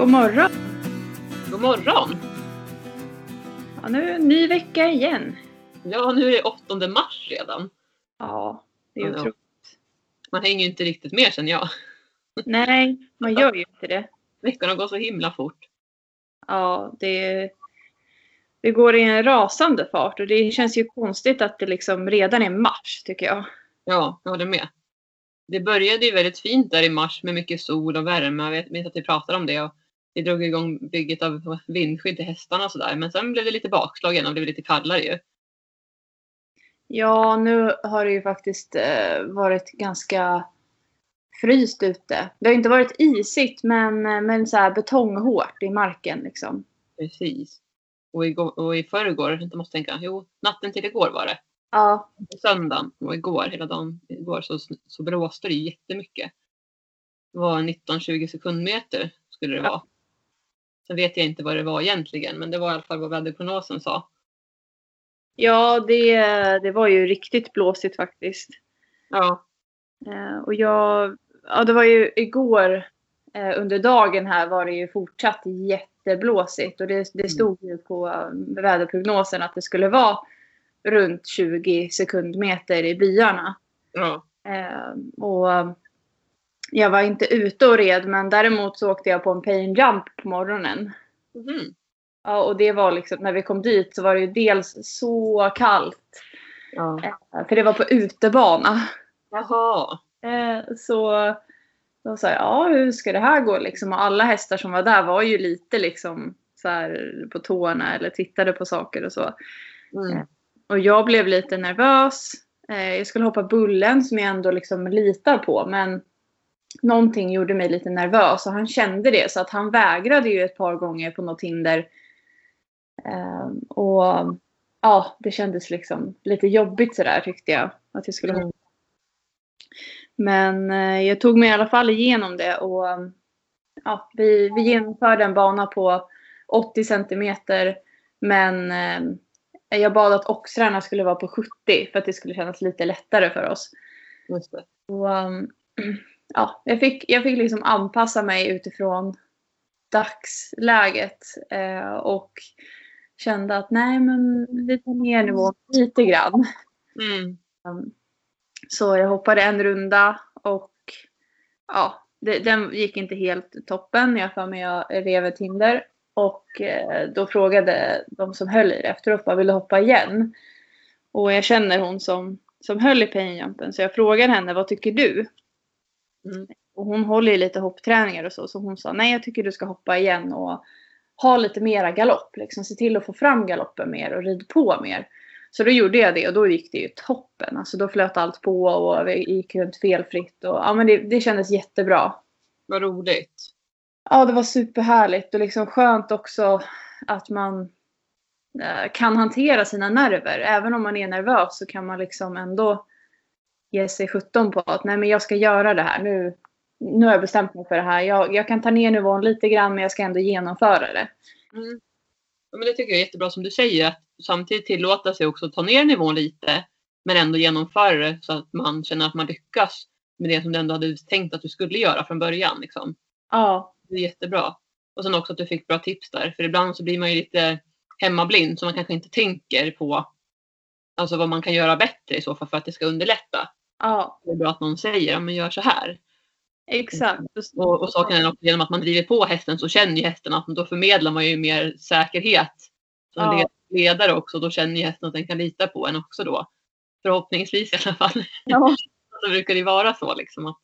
God morgon! God morgon! Ja, nu ny vecka igen. Ja, nu är det 8 mars redan. Ja, det är Ja. otroligt. Man hänger ju inte riktigt med känner jag. Nej, man gör ju inte det. Veckorna går så himla fort. Ja, det, det går i en rasande fart och det känns ju konstigt att det liksom redan är mars tycker jag. Ja, jag håller med. Det började ju väldigt fint där i mars med mycket sol och värme. Jag vet, vet att vi pratade om det. Och vi drog igång bygget av vindskydd till hästarna och sådär. Men sen blev det lite bakslag igen och blev lite kallare ju. Ja, nu har det ju faktiskt eh, varit ganska fryst ute. Det har inte varit isigt men, eh, men så här betonghårt i marken liksom. Precis. Och, igår, och i förrgår, jag måste tänka, jo, natten till igår var det. Ja, söndagen och igår, hela dagen igår så, så blåste det jättemycket. Det var 19-20 sekundmeter skulle det vara. Sen vet jag inte vad det var egentligen, men det var i alla fall vad väderprognosen sa. ja det, det var ju riktigt blåsigt faktiskt. Ja, Eh, och jag, ja det var ju igår eh, under dagen här var det ju fortsatt jätteblåsigt och det, det stod ju på eh, väderprognosen att det skulle vara runt 20 sekundmeter i byarna. ja, och jag var inte ute och red men däremot så åkte jag på en pain jump på morgonen. Mhm. Ja, och det var liksom, när vi kom dit så var det ju dels så kallt. ja. eh, För det var på utebana. Jaha. Eh, så då sa jag, ja hur ska det här gå liksom? Och alla hästar som var där var ju lite liksom så här på tårna eller tittade på saker och så. Mm. Och jag blev lite nervös. Eh, jag skulle hoppa bullen som jag ändå liksom litar på men någonting gjorde mig lite nervös och han kände det så att han vägrade ju ett par gånger på något hinder. Eh, och ja, det kändes liksom lite jobbigt sådär tyckte jag. Att jag skulle Mm. Men eh, jag tog mig i alla fall igenom det och ja, vi, vi genomförde en bana på 80 centimeter. Men eh, jag bad att oxrarna skulle vara på 70 för att det skulle kännas lite lättare för oss. Och, um, ja, jag, fick, jag fick liksom anpassa mig utifrån dagsläget eh, och kände att nej men vi tar ner nivån lite grann. Mm. Um, Så jag hoppade en runda och ja, det, den gick inte helt toppen. Jag för mig jag rev ett hinder. Och eh, då frågade de som höll i det efteråt, vad vill du hoppa igen? Och jag känner hon som, som höll i painjumpen så jag frågade henne, vad tycker du? Mm. Och hon håller ju lite hoppträningar och så, så hon sa, nej jag tycker du ska hoppa igen och ha lite mera galopp. Liksom, se till att få fram galoppen mer och rid på mer. Så då gjorde jag det och då gick det ju toppen. Alltså då flöt allt på och vi gick runt felfritt. Och, ja, men det, det kändes jättebra. Vad roligt. Ja, det var superhärligt och liksom skönt också att man eh, kan hantera sina nerver. Även om man är nervös så kan man liksom ändå ge sig sjutton på att nej men jag ska göra det här. Nu, nu har jag bestämt mig för det här. Jag, jag kan ta ner nivån lite grann men jag ska ändå genomföra det. Mm. Ja, men det tycker jag är jättebra som du säger. Att samtidigt tillåta sig också att ta ner nivån lite. Men ändå genomföra det så att man känner att man lyckas med det som du ändå hade tänkt att du skulle göra från början. Liksom. Ja, Det är jättebra. Och sen också att du fick bra tips där. För ibland så blir man ju lite hemmablind så man kanske inte tänker på alltså vad man kan göra bättre i så fall för att det ska underlätta. Ja Det är bra att någon säger, men gör så här. exakt. Och, och saken är också genom att man driver på hästen så känner ju hästen att då förmedlar man ju mer säkerhet. Som Ja. led- ledare också, då känner ju hästen att den kan lita på en också då. Förhoppningsvis i alla fall. Ja. så brukar det vara så liksom att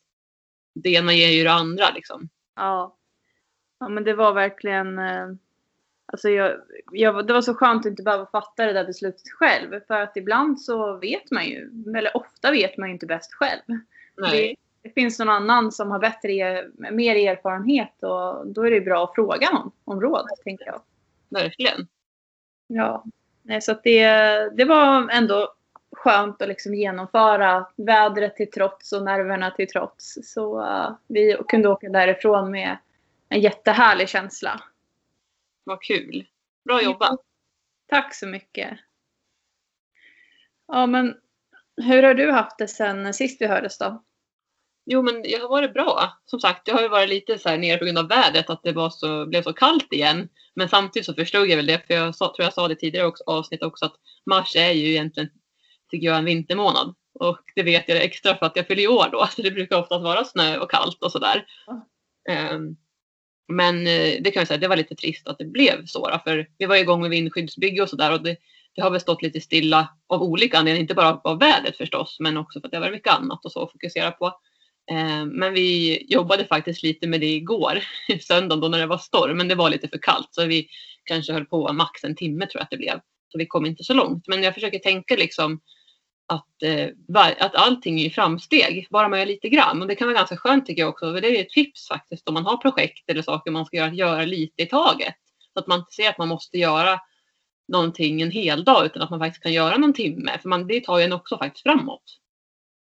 det ena ger ju det andra liksom. Ja. Ja men det var verkligen eh, Alltså jag, jag, det var så skönt att inte behöva fatta det där beslutet själv. För att ibland så vet man ju, eller ofta vet man ju inte bäst själv. Det, det finns någon annan som har bättre, er- mer erfarenhet och då är det bra att fråga någon om råd, tänker jag. Verkligen. Ja. Nej, så det, det var ändå skönt att liksom genomföra vädret till trots och nerverna till trots. Så eh, vi kunde åka därifrån med en jättehärlig känsla. Vad kul. Bra jobbat. Tack så mycket. Ja, men hur har du haft det sen sist vi hördes då? Jo, men jag har varit bra. Som sagt, det har ju varit lite så här nere på grund av vädret, att det var så, blev så kallt igen. Men samtidigt så förstod jag väl det, för jag sa, tror jag sa det tidigare också, avsnitt också, att mars är ju egentligen, tycker jag, en vintermånad. Och det vet jag extra för att jag fyller år då, så det brukar oftast vara snö och kallt och sådär. Mm. Men eh, det kan jag säga, det var lite trist att det blev så. Då, för vi var igång med vindskyddsbygge och sådär och det, det, har väl stått lite stilla av olika anledningar. Inte bara av vädret förstås, men också för att det var mycket annat och så att fokusera på. Eh, men vi jobbade faktiskt lite med det igår, söndagen då när det var storm, men det var lite för kallt så vi kanske höll på max en timme tror jag att det blev. Så vi kom inte så långt. Men jag försöker tänka liksom att, eh, att allting är framsteg, bara man gör lite grann. Och det kan vara ganska skönt tycker jag också. Det är ett tips faktiskt om man har projekt eller saker man ska göra, att göra lite i taget. Så att man inte ser att man måste göra någonting en hel dag utan att man faktiskt kan göra någon timme. För man, det tar ju en också faktiskt framåt.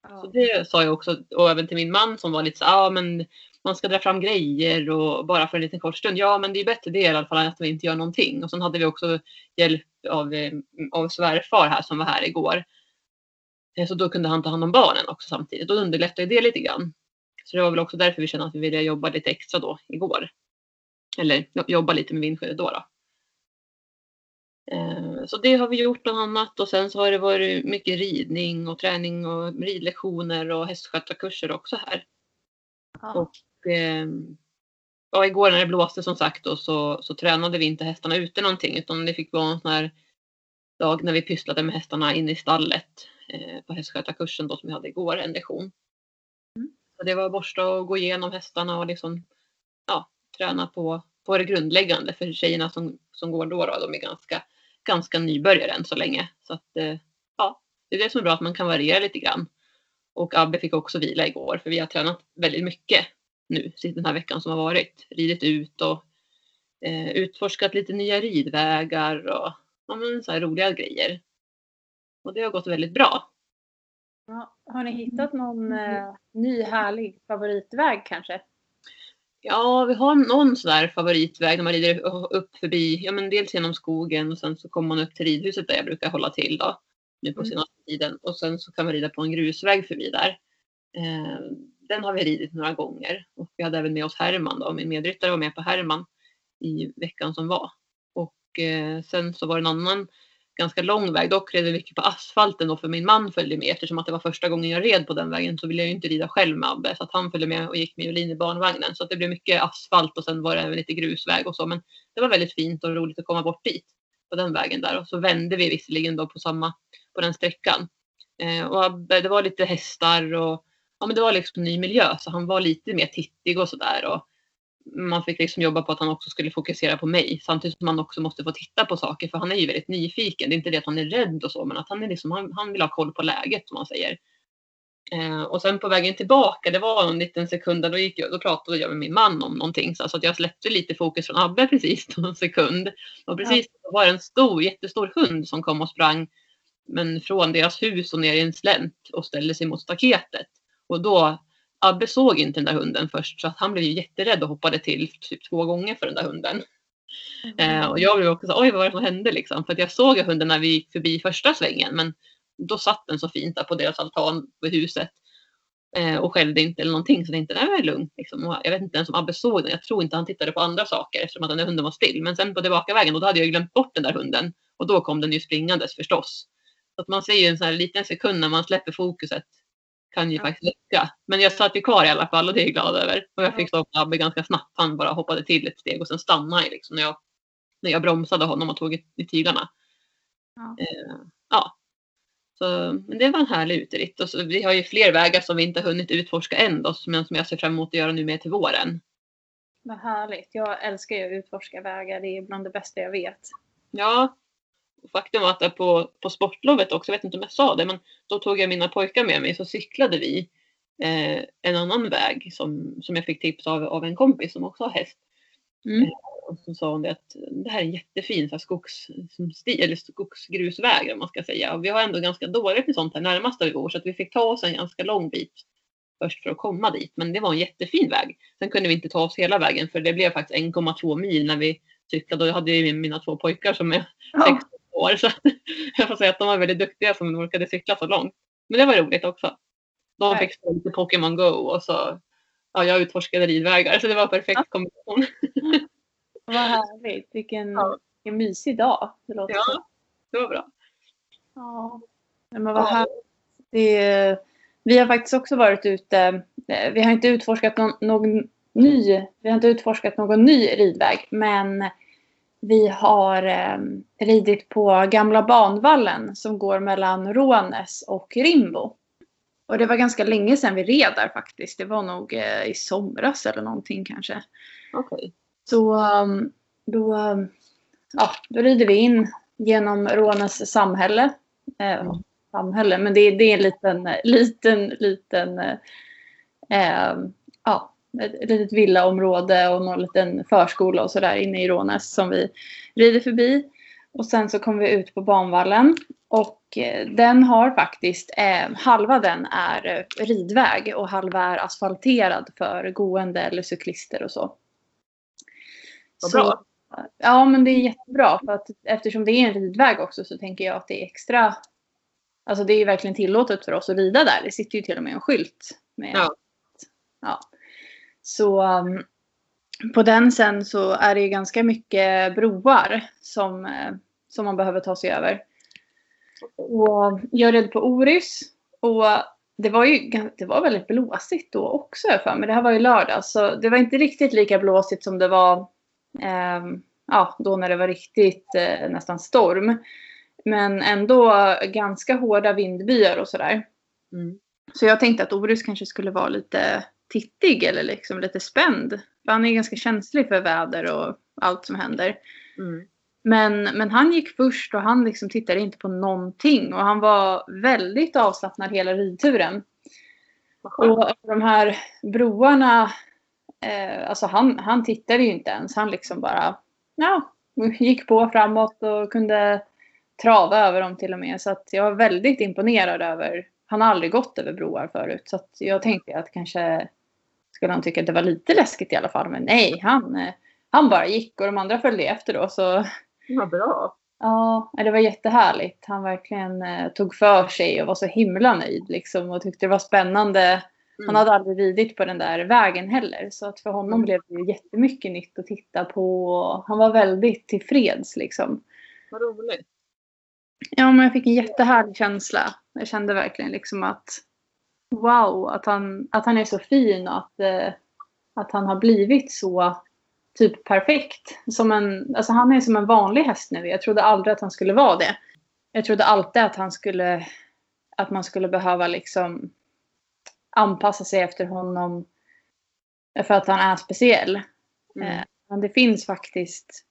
Ja. Så det sa jag också och även till min man som var lite så ja men man ska dra fram grejer och bara för en liten kort stund. Ja men det är bättre det i alla fall än att vi inte gör någonting. Och sen hade vi också hjälp av, eh, av svärfar här som var här igår så då kunde han ta hand om barnen också samtidigt. Då underlättade det lite grann. Så det var väl också därför vi kände att vi ville jobba lite extra då igår. Eller jobba lite med vindskyddet då. då. Eh, så det har vi gjort bland annat och sen så har det varit mycket ridning och träning och ridlektioner och hästskötarkurser också här. Ja. Och ehm, ja, igår när det blåste som sagt då, så, så tränade vi inte hästarna ute någonting utan det fick vara en sån här dag när vi pysslade med hästarna inne i stallet eh, på hästskötarkursen då som vi hade igår, en lektion. Mm. Så det var att borsta och gå igenom hästarna och liksom ja, träna på, på det grundläggande för tjejerna som, som går då, då de är ganska, ganska nybörjare än så länge. Så att eh, ja, det är det som är bra att man kan variera lite grann. Och Abbe fick också vila igår för vi har tränat väldigt mycket nu den här veckan som har varit. Ridit ut och eh, utforskat lite nya ridvägar och ja, men så roliga grejer. Och det har gått väldigt bra. Ja, har ni hittat någon eh, ny härlig favoritväg kanske? Ja, vi har någon sådär favoritväg när man rider upp förbi, ja men dels genom skogen och sen så kommer man upp till ridhuset där jag brukar hålla till då, nu på mm. senaste tiden. Och sen så kan man rida på en grusväg förbi där. Eh, den har vi ridit några gånger och vi hade även med oss Herman då, min medryttare var med på Herman i veckan som var. Och eh, sen så var det en annan ganska lång väg. Dock red vi mycket på asfalten då för min man följde med. Eftersom att det var första gången jag red på den vägen så ville jag ju inte rida själv med Abbe. Så att han följde med och gick med Jolin i barnvagnen. Så att det blev mycket asfalt och sen var det även lite grusväg och så. Men det var väldigt fint och roligt att komma bort dit på den vägen där. Och så vände vi visserligen då på samma på den sträckan. Eh, och Abbe, det var lite hästar och ja men det var liksom ny miljö. Så han var lite mer tittig och sådär och man fick liksom jobba på att han också skulle fokusera på mig samtidigt som man också måste få titta på saker för han är ju väldigt nyfiken. Det är inte det att han är rädd och så men att han, är liksom, han, han vill ha koll på läget som man säger. Eh, och sen på vägen tillbaka, det var en liten sekund, då, gick jag, då pratade jag med min man om någonting så att jag släppte lite fokus från Abbe precis någon sekund. Och precis ja. var det en stor, jättestor hund som kom och sprang men från deras hus och ner i en slänt och ställde sig mot staketet. Och då Abbe såg inte den där hunden först så att han blev ju jätterädd och hoppade till typ två gånger för den där hunden. Mm. Eh, och jag blev också så oj vad var det som hände liksom? För att jag såg hunden när vi gick förbi första svängen men då satt den så fint där på deras altan vid huset eh, och skällde inte eller någonting så det inte, är lugnt. Liksom. jag vet inte ens om Abbe såg den. Jag tror inte han tittade på andra saker eftersom att den där hunden var still. Men sen på tillbakavägen då hade jag glömt bort den där hunden och då kom den ju springandes förstås. Så att man ser ju en sån här liten sekund när man släpper fokuset kan ju ja. faktiskt räcka. Men jag satt ju kvar i alla fall och det är jag glad över. Och jag fick stoppa Abbe ganska snabbt. Han bara hoppade till ett steg och sen stannade jag liksom när jag, när jag bromsade honom och tog i tyglarna. Ja. Eh, ja. Så, men det var en härlig uteritt. Och så, vi har ju fler vägar som vi inte har hunnit utforska än då, men som jag ser fram emot att göra nu med till våren. Vad härligt. Jag älskar ju att utforska vägar. Det är bland det bästa jag vet. Ja, faktum var att på, på sportlovet också, jag vet inte om jag sa det, men då tog jag mina pojkar med mig så cyklade vi eh, en annan väg som, som jag fick tips av, av en kompis som också har häst. Mm. Eh, och så sa hon det att det här är en jättefin så här, skogs, eller skogsgrusväg om man ska säga. Och vi har ändå ganska dåligt med sånt här närmast där vi bor så att vi fick ta oss en ganska lång bit först för att komma dit. Men det var en jättefin väg. Sen kunde vi inte ta oss hela vägen för det blev faktiskt 1,2 mil när vi cyklade och jag hade ju mina två pojkar som är ja år. Så jag får säga att de var väldigt duktiga som orkade cykla så långt. Men det var roligt också. De fick spela lite Pokémon Go och så ja, jag utforskade ridvägar. Så det var en perfekt kombination. Vad härligt. Vilken, ja. vilken mysig dag. Det låter ja, så. det var bra. Ja, men vad ja. härligt. Det, vi har faktiskt också varit ute. Eh, vi har inte utforskat någon, någon ny, vi har inte utforskat någon ny ridväg, men vi har eh, ridit på gamla banvallen som går mellan Rånäs och Rimbo. Och det var ganska länge sedan vi red där faktiskt. Det var nog eh, i somras eller någonting kanske. Okej. Okay. Så um, då, ja, då rider vi in genom Rånäs samhälle. Eh, mm. Samhälle, men det, det är en liten, liten, liten eh, ja, ett litet villaområde och någon liten förskola och sådär inne i Rånäs som vi rider förbi. Och sen så kommer vi ut på banvallen och eh, den har faktiskt, eh, halva den är eh, ridväg och halva är asfalterad för gående eller cyklister och så. Vad bra. ja men det är jättebra för att eftersom det är en ridväg också så tänker jag att det är extra Alltså det är verkligen tillåtet för oss att rida där. Det sitter ju till och med en skylt. Med, ja. ja. Så um, på den sen så är det ganska mycket broar som, uh, som man behöver ta sig över. Och jag red på Orys och det var ju det var väldigt blåsigt då också för mig. Det här var ju lördag så det var inte riktigt lika blåsigt som det var eh, ja, då när det var riktigt eh, nästan storm. Men ändå ganska hårda vindbyar och sådär. Mm. Så jag tänkte att Orys kanske skulle vara lite tittig eller liksom lite spänd. För han är ganska känslig för väder och allt som händer. Mm. Men, men han gick först och han liksom tittade inte på någonting. Och han var väldigt avslappnad hela ridturen. Och de här broarna, eh, alltså han, han tittade ju inte ens. Han liksom bara ja, gick på framåt och kunde trava över dem till och med. Så att jag var väldigt imponerad över, han har aldrig gått över broar förut. Så att jag tänkte att kanske skulle han tycka att det var lite läskigt i alla fall. Men nej, han, eh, han bara gick och de andra följde efter då. Så vad bra. Ja, det var jättehärligt. Han verkligen eh, tog för sig och var så himla nöjd liksom och tyckte det var spännande. Mm. Han hade aldrig ridit på den där vägen heller så att för honom mm. blev det jättemycket nytt att titta på. Han var väldigt tillfreds liksom. Vad roligt. Ja, men jag fick en jättehärlig känsla. Jag kände verkligen liksom att wow, att han, att han är så fin och att, eh, att han har blivit så typ perfekt. Som en, alltså han är som en vanlig häst nu. Jag trodde aldrig att han skulle vara det. Jag trodde alltid att han skulle, att man skulle behöva liksom anpassa sig efter honom för att han är speciell. Mm. Eh, men det finns faktiskt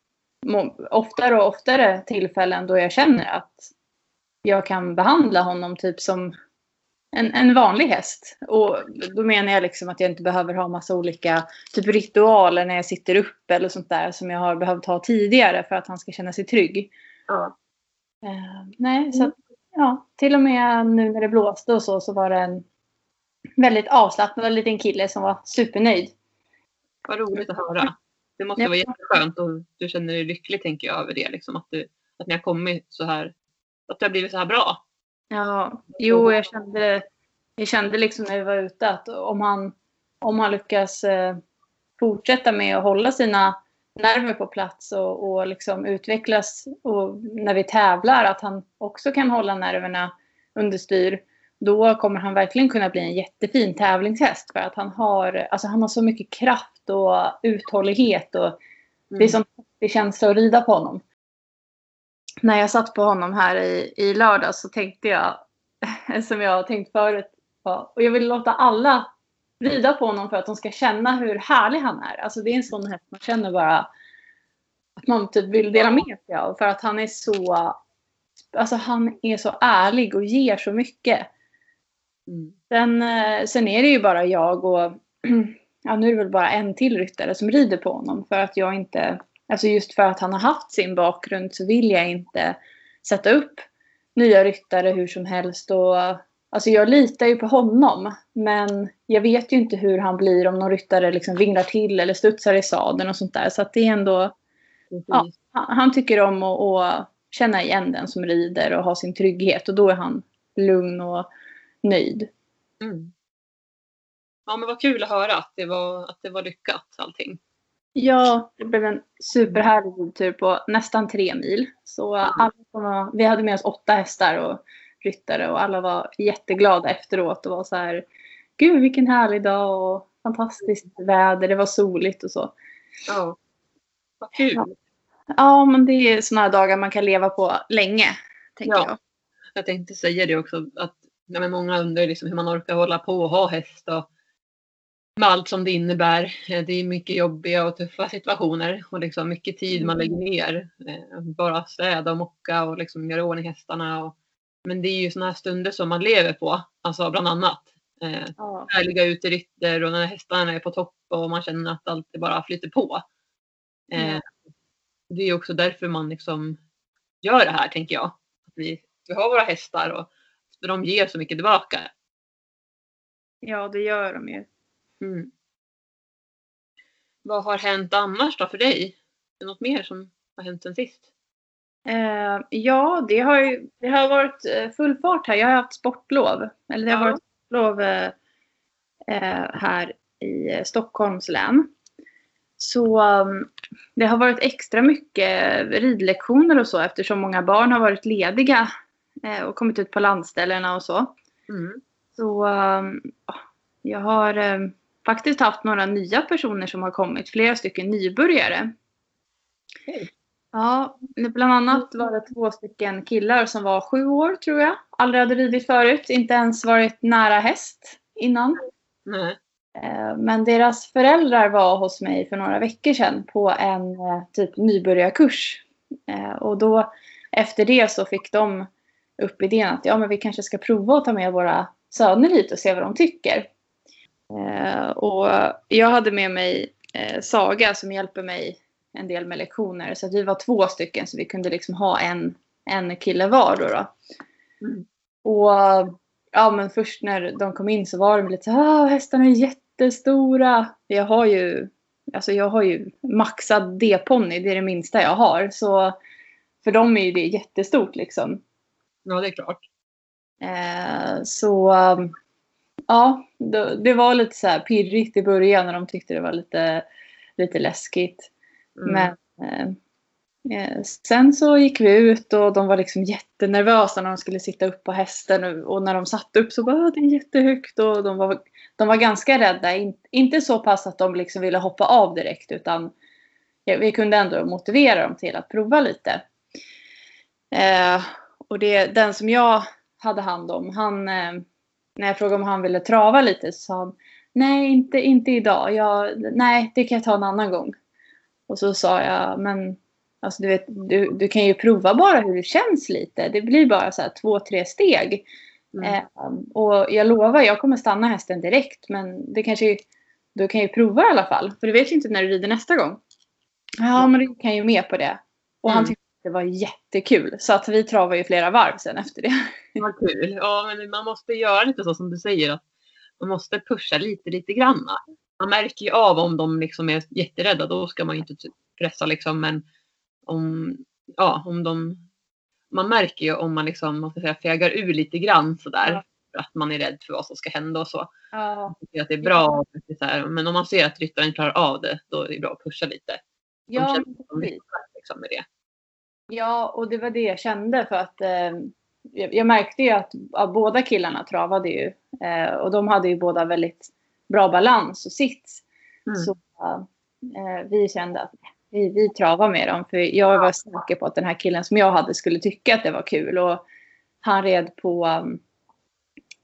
oftare och oftare tillfällen då jag känner att jag kan behandla honom typ som en, en vanlig häst. Och då menar jag liksom att jag inte behöver ha massa olika typ ritualer när jag sitter upp eller sånt där som jag har behövt ha tidigare för att han ska känna sig trygg. Ja. Uh, nej, så att, ja, till och med nu när det blåste och så, så var det en väldigt avslappnad liten kille som var supernöjd. Vad roligt att höra. Det måste ja. vara jätteskönt och du känner dig lycklig tänker jag över det. Liksom, att, du, att ni har kommit så här, att det har blivit så här bra. Ja, jo, jag kände, jag kände liksom när vi var ute att om han, om han lyckas eh, fortsätta med att hålla sina nerver på plats och, och liksom utvecklas och när vi tävlar att han också kan hålla nerverna under styr. Då kommer han verkligen kunna bli en jättefin tävlingshäst för att han har, alltså han har så mycket kraft och uthållighet och mm. det är som det känns att rida på honom när jag satt på honom här i, i lördag så tänkte jag, som jag har tänkt förut, och jag vill låta alla rida på honom för att de ska känna hur härlig han är. Alltså det är en sån häst man känner bara att man typ vill dela med sig av. För att han är så, alltså han är så ärlig och ger så mycket. Mm. Sen, eh, sen är det ju bara jag och, ja nu är det väl bara en till ryttare som rider på honom. För att jag inte Alltså just för att han har haft sin bakgrund så vill jag inte sätta upp nya ryttare hur som helst. Och, alltså jag litar ju på honom. Men jag vet ju inte hur han blir om någon ryttare liksom vinglar till eller studsar i sadeln och sånt där. Så att det är ändå... Ja, han tycker om att, att känna igen den som rider och ha sin trygghet. Och då är han lugn och nöjd. Mm. ja, men vad kul att höra att det var, att det var lyckat allting. Ja, det blev en superhärlig ridtur på nästan tre mil. Så alla som var, vi hade med oss åtta hästar och ryttare och alla var jätteglada efteråt och var så här Gud vilken härlig dag och fantastiskt väder, det var soligt och så. Ja. Vad kul. Ja. Ja, men det är sådana dagar man kan leva på länge, tänker Ja. jag. Jag tänkte säga det också att ja, många undrar liksom hur man orkar hålla på och ha häst och med allt som det innebär. Eh, Det är mycket jobbiga och tuffa situationer och liksom mycket tid man lägger ner. Eh, Bara städa och mocka och liksom göra ordning hästarna. Och, men det är ju sådana här stunder som man lever på, alltså bland annat. Eh, Ja. härliga uterytter och när hästarna är på topp och man känner att allt bara flyter på. Ja. Det är också därför man liksom gör det här, tänker jag. Att vi, vi har våra hästar och de ger så mycket tillbaka. ja, det gör de ju. Mm. Vad har hänt annars då för dig? Är det något mer som har hänt sen sist? Eh, ja, det har, ju, det har varit eh, full fart här. Jag har haft sportlov. Eller det har Ja. varit sportlov eh, eh, här i eh, Stockholms län. Så um, det har varit extra mycket ridlektioner och så eftersom många barn har varit lediga och kommit ut på landställena och så. Mm. Så ja, jag har faktiskt haft några nya personer som har kommit. Flera stycken nybörjare. Okej. Ja, bland annat var det två stycken killar som var sju år tror jag. Aldrig hade ridit förut, inte ens varit nära häst innan. Nej. Eh, Men deras föräldrar var hos mig för några veckor sedan på en eh, typ nybörjarkurs. Eh, Och då efter det så fick de upp idén att ja, men vi kanske ska prova att ta med våra söner hit och se vad de tycker. Eh, Och jag hade med mig eh, Saga som hjälper mig en del med lektioner. Så vi var två stycken så vi kunde liksom ha en, en kille var då. då. Mm. Och ja, men först när de kom in så var de lite så här, ah, hästarna är jättestora. Jag har ju, alltså jag har ju maxad D-ponny, det är det minsta jag har. Så för dem är ju det jättestort liksom. Ja, det är klart. Eh, så ja, det, var lite så här pirrigt i början när de tyckte det var lite, lite läskigt. Mm. Men eh, eh, sen så gick vi ut och de var liksom jättenervösa när de skulle sitta upp på hästen. Och, och när de satt upp så bara "Ah, det är jättehögt. Och de var, de var ganska rädda. In, inte så pass att de liksom ville hoppa av direkt utan ja, vi kunde ändå motivera dem till att prova lite. Eh, och det, den som jag hade hand om, han, eh, när jag frågade om han ville trava lite så sa han Nej, inte, inte idag. Jag, nej, det kan jag ta en annan gång. Och så sa jag, men alltså, du, vet, du, du kan ju prova bara hur det känns lite. Det blir bara så här två, tre steg. Mm. Eh, och jag lovar, jag kommer stanna hästen direkt. Men det kanske, du kan ju prova i alla fall. För du vet ju inte när du rider nästa gång. Ja, men du kan ju med på det. Och han Mm. tyckte det var jättekul. Så att vi travade ju flera varv sen efter det. Vad kul. Ja, men man måste göra lite så som du säger. att Man måste pusha lite, lite granna. Man märker ju av om de liksom är jätterädda. Då ska man ju inte pressa liksom. Men om, ja, om de... Man märker ju om man liksom, man ska säga, fegar ur lite grann sådär. Ja. För att man är rädd för vad som ska hända och så. Ja, att det är bra. så här, Men om man ser att ryttaren klarar av det, då är det bra att pusha lite. De ja, precis. liksom med det. Ja, och det var det jag kände för att eh, jag, märkte ju att ja, båda killarna travade ju. Eh, och de hade ju båda väldigt bra balans och sits. Mm. Så eh, vi kände att vi, vi travar med dem. För jag var säker på att den här killen som jag hade skulle tycka att det var kul. Och han red på um,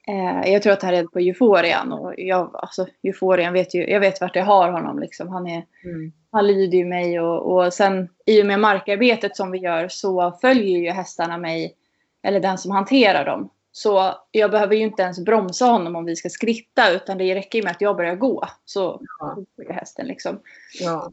eh, jag tror att han red på Euforian. Och jag, alltså, Euforian vet ju, jag vet vart jag har honom liksom. Han är Mm. han lyder ju mig och, och sen i och med markarbetet som vi gör så följer ju hästarna mig, eller den som hanterar dem. Så jag behöver ju inte ens bromsa honom om vi ska skritta utan det räcker ju med att jag börjar gå. Så Ja. går ju hästen liksom. Ja.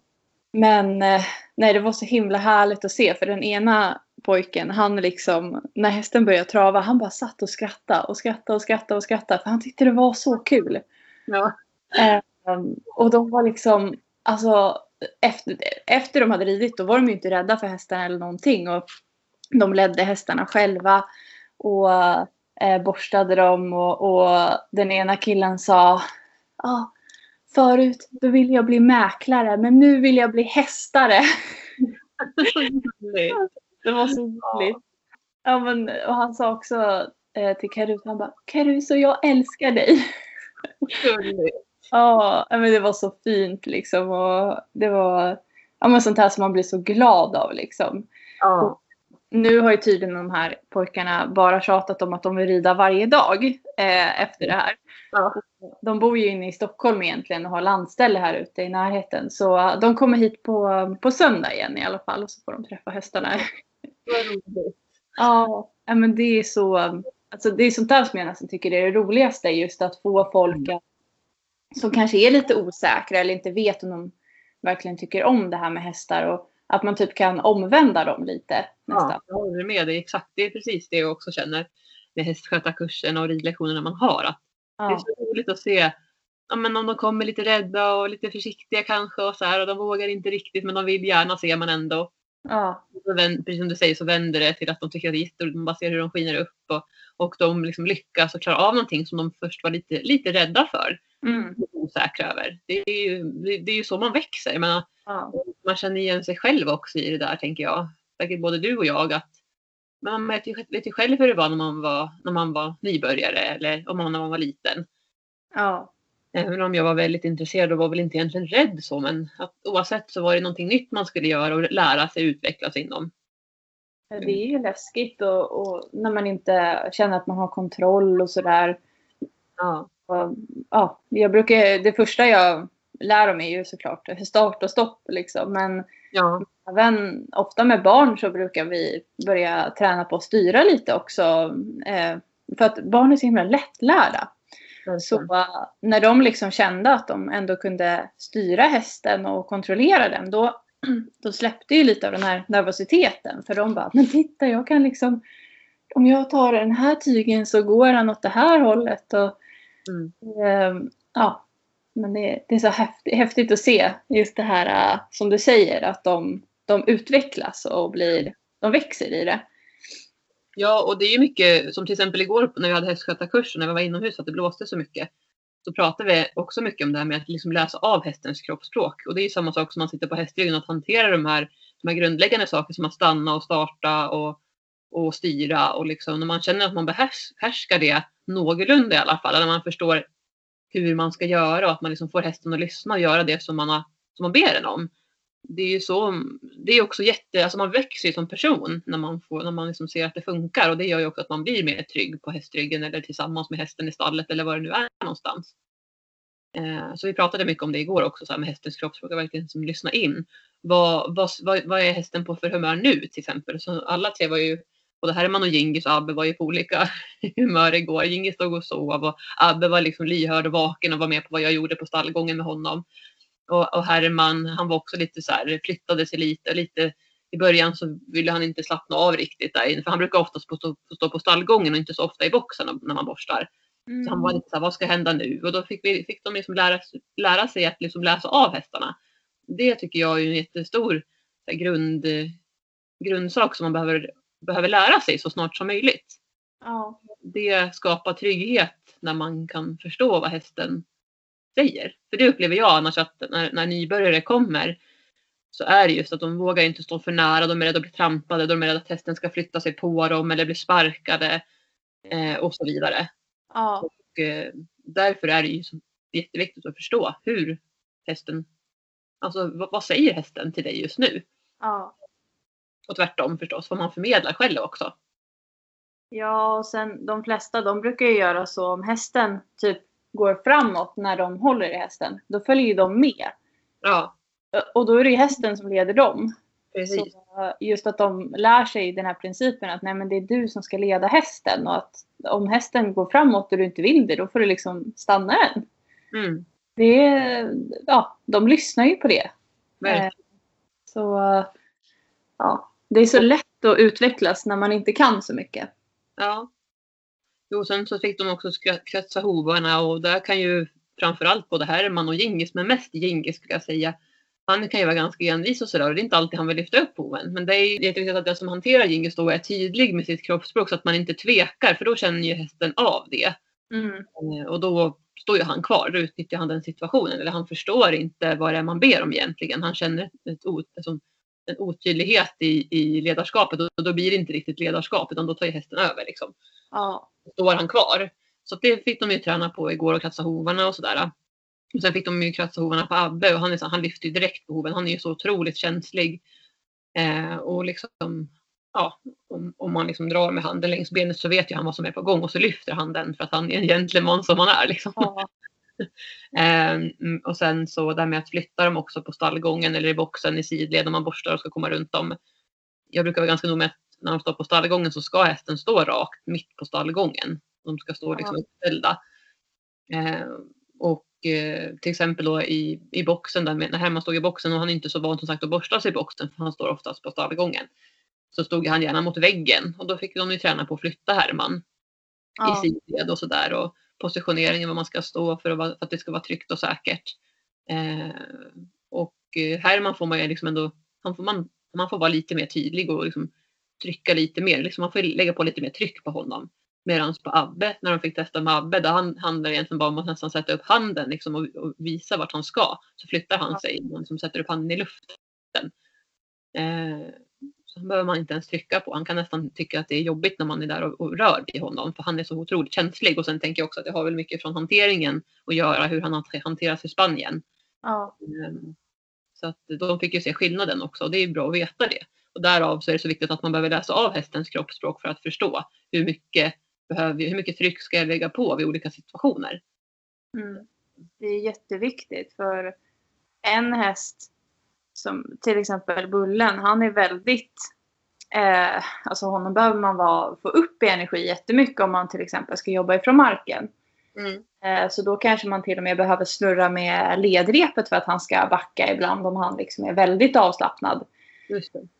Men eh, nej, det var så himla härligt att se för den ena pojken, han liksom, när hästen började trava, han bara satt och skrattade och skrattade och skrattade och skrattade för han tyckte det var så kul. Ja. Ehm, och de var liksom, alltså efter, efter de hade ridit då var de ju inte rädda för hästarna eller någonting. Och de ledde hästarna själva och eh, borstade dem och, och den ena killen sa Ja, förut då ville jag bli mäklare men nu vill jag bli hästare. det var så roligt. Ja, men, och han sa också eh, till Caruso, han bara Caruso jag älskar dig. ja, men det var så fint liksom och det var ja, men sånt här som man blir så glad av liksom. Ja. Nu har ju tydligen de här pojkarna bara tjatat om att de vill rida varje dag eh, efter det här. Ja. De bor ju inne i Stockholm egentligen och har landställe här ute i närheten. Så de kommer hit på, på söndag igen i alla fall och så får de träffa hästarna. ja, men det är så. Alltså det är sånt där som jag nästan tycker är det roligaste. Just att få folk mm. att, som kanske är lite osäkra eller inte vet om de verkligen tycker om det här med hästar. Och att man typ kan omvända dem lite. Nästan. Ja, jag håller med dig. Exakt, det är precis det jag också känner med hästskötarkursen och ridlektionerna man har. Att ja. Det är så roligt att se ja, men om de kommer lite rädda och lite försiktiga kanske och så här och de vågar inte riktigt men de vill gärna ser man ändå. Ja. precis som du säger så vänder det till att de tycker att det är jätteroligt. Man bara ser hur de skiner upp och, och de liksom lyckas och klarar av någonting som de först var lite, lite rädda för. Mm. Osäkra över. Det är, ju, det är ju så man växer. Men ja. Man känner igen sig själv också i det där tänker jag. Säkert både du och jag att man vet ju, vet ju själv hur det var när man var, när man var nybörjare eller om man, när man var liten. Ja. Även om jag var väldigt intresserad och var väl inte egentligen rädd så men att oavsett så var det någonting nytt man skulle göra och lära sig utvecklas inom. Det är ju läskigt och, och när man inte känner att man har kontroll och sådär. Ja. Och, ja, jag brukar, det första jag lär mig är ju såklart start och stopp liksom. Men ja. Även ofta med barn så brukar vi börja träna på att styra lite också. Eh, för att barn är så himla lättlärda. Så uh, när de liksom kände att de ändå kunde styra hästen och kontrollera den, då, då släppte ju lite av den här nervositeten. För de bara, men titta jag kan liksom, om jag tar den här tygen så går han åt det här hållet. Och, mm. eh, ja, men det, det är så häftigt, häftigt, att se just det här uh, som du säger, att de, de utvecklas och blir, de växer i det. Ja, och det är ju mycket som till exempel igår när vi hade hästskötarkursen, när vi var inomhus, att det blåste så mycket. Så pratade vi också mycket om det här med att liksom läsa av hästens kroppsspråk. Och det är ju samma sak som man sitter på hästryggen, att hantera de här, de här grundläggande sakerna som att stanna och starta och, och styra. Och liksom, när man känner att man behärskar det någorlunda i alla fall, när man förstår hur man ska göra och att man liksom får hästen att lyssna och göra det som man, har, som man ber den om det är ju så, det är också jätte, alltså man växer ju som person när man, får, när man liksom ser att det funkar och det gör ju också att man blir mer trygg på hästryggen eller tillsammans med hästen i stallet eller var det nu är någonstans. Eh, så vi pratade mycket om det igår också så här med hästens kroppsspråk, verkligen som lyssna in. Vad, vad, vad, vad, är hästen på för humör nu till exempel? Så alla tre var ju, både Herman och Gingis och Abbe var ju på olika humör igår. Gingis stod och sov och Abbe var liksom lyhörd och vaken och var med på vad jag gjorde på stallgången med honom. Och, och Herman, han var också lite så här, flyttade sig lite, lite i början så ville han inte slappna av riktigt där inne, för han brukar oftast få stå, stå på stallgången och inte så ofta i boxen när man borstar. Mm. Så han var mm. lite så här, vad ska hända nu? Och då fick, vi, fick de liksom lära, lära sig att liksom läsa av hästarna. Det tycker jag är en jättestor här, grund, grundsak som man behöver, behöver lära sig så snart som möjligt. Ja. Det skapar trygghet när man kan förstå vad hästen säger. För det upplever jag annars att när, när nybörjare kommer så är det just att de vågar inte stå för nära, de är rädda att bli trampade, de är rädda att hästen ska flytta sig på dem eller bli sparkade eh, och så vidare. Ja. Och, eh, därför är det ju jätteviktigt att förstå hur hästen, alltså vad, vad, säger hästen till dig just nu? Ja. Och tvärtom förstås, vad man förmedlar själv också. Ja, och sen de flesta de brukar ju göra så om hästen typ går framåt när de håller i hästen, då följer ju de med. Ja. Och då är det ju hästen som leder dem. Precis. Så just att de lär sig den här principen att nej men det är du som ska leda hästen och att om hästen går framåt och du inte vill det då får du liksom stanna den. Mm. Det ja, de lyssnar ju på det. Verkligen. Eh, så ja, det är så lätt att utvecklas när man inte kan så mycket. Ja, Jo, sen så fick de också kretsa hovarna och där kan ju framförallt både Herman och Gingis, men mest Gingis skulle jag säga. Han kan ju vara ganska envis och sådär och det är inte alltid han vill lyfta upp hoven. Men det är jätteviktigt att den som hanterar Gingis då är tydlig med sitt kroppsspråk så att man inte tvekar för då känner ju hästen av det. Mm. Eh, och då står ju han kvar. Då utnyttjar han den situationen. Eller han förstår inte vad det är man ber om egentligen. Han känner ett, alltså, en otydlighet i, i ledarskapet och då blir det inte riktigt ledarskap utan då tar ju hästen över. Liksom. Ja. Står han kvar. Så det fick de ju träna på igår och kratsa hovarna och sådär. Och sen fick de ju kratsa hovarna på Abbe och han, är så, han lyfter ju direkt på hoven. Han är ju så otroligt känslig. Eh, och liksom, ja, om, om man liksom drar med handen längs benet så vet ju han vad som är på gång och så lyfter han den för att han är en gentleman som han är. Liksom. Ja. eh, och sen så där med att flytta dem också på stallgången eller i boxen i sidled om man borstar och ska komma runt dem. Jag brukar vara ganska nog med att när de står på stallgången så ska hästen stå rakt mitt på stallgången. De ska stå liksom uppställda. Eh, och eh, till exempel då i, i boxen, där, när Herman stod i boxen och han är inte så van som sagt att borsta sig i boxen för han står oftast på stallgången. Så stod han gärna mot väggen och då fick de ju träna på att flytta Herman Ja. i sidled och sådär och positioneringen var man ska stå för att, för att det ska vara tryggt och säkert. Eh, och eh, Herman får man ju liksom ändå, han får, man, man får vara lite mer tydlig och liksom trycka lite mer, liksom man får lägga på lite mer tryck på honom. Medan på Abbe, när de fick testa med Abbe, där han handlar det egentligen bara om att nästan sätta upp handen liksom, och, och visa vart han ska. Så flyttar han sig och liksom sätter upp handen i luften. Eh, så behöver man inte ens trycka på. Han kan nästan tycka att det är jobbigt när man är där och, och rör vid honom. För han är så otroligt känslig. Och sen tänker jag också att det har väl mycket från hanteringen att göra. Hur han hanteras i Spanien. Ja. Ehm, Så att de fick ju se skillnaden också. Och det är ju bra att veta det. Och därav så är det så viktigt att man behöver läsa av hästens kroppsspråk för att förstå hur mycket, behöver, hur mycket tryck ska jag lägga på vid olika situationer. Mm. Det är jätteviktigt för en häst som till exempel Bullen, han är väldigt eh, alltså honom behöver man vara, få upp i energi jättemycket om man till exempel ska jobba ifrån marken. Eh, så då kanske man till och med behöver snurra med ledrepet för att han ska backa ibland om han liksom är väldigt avslappnad.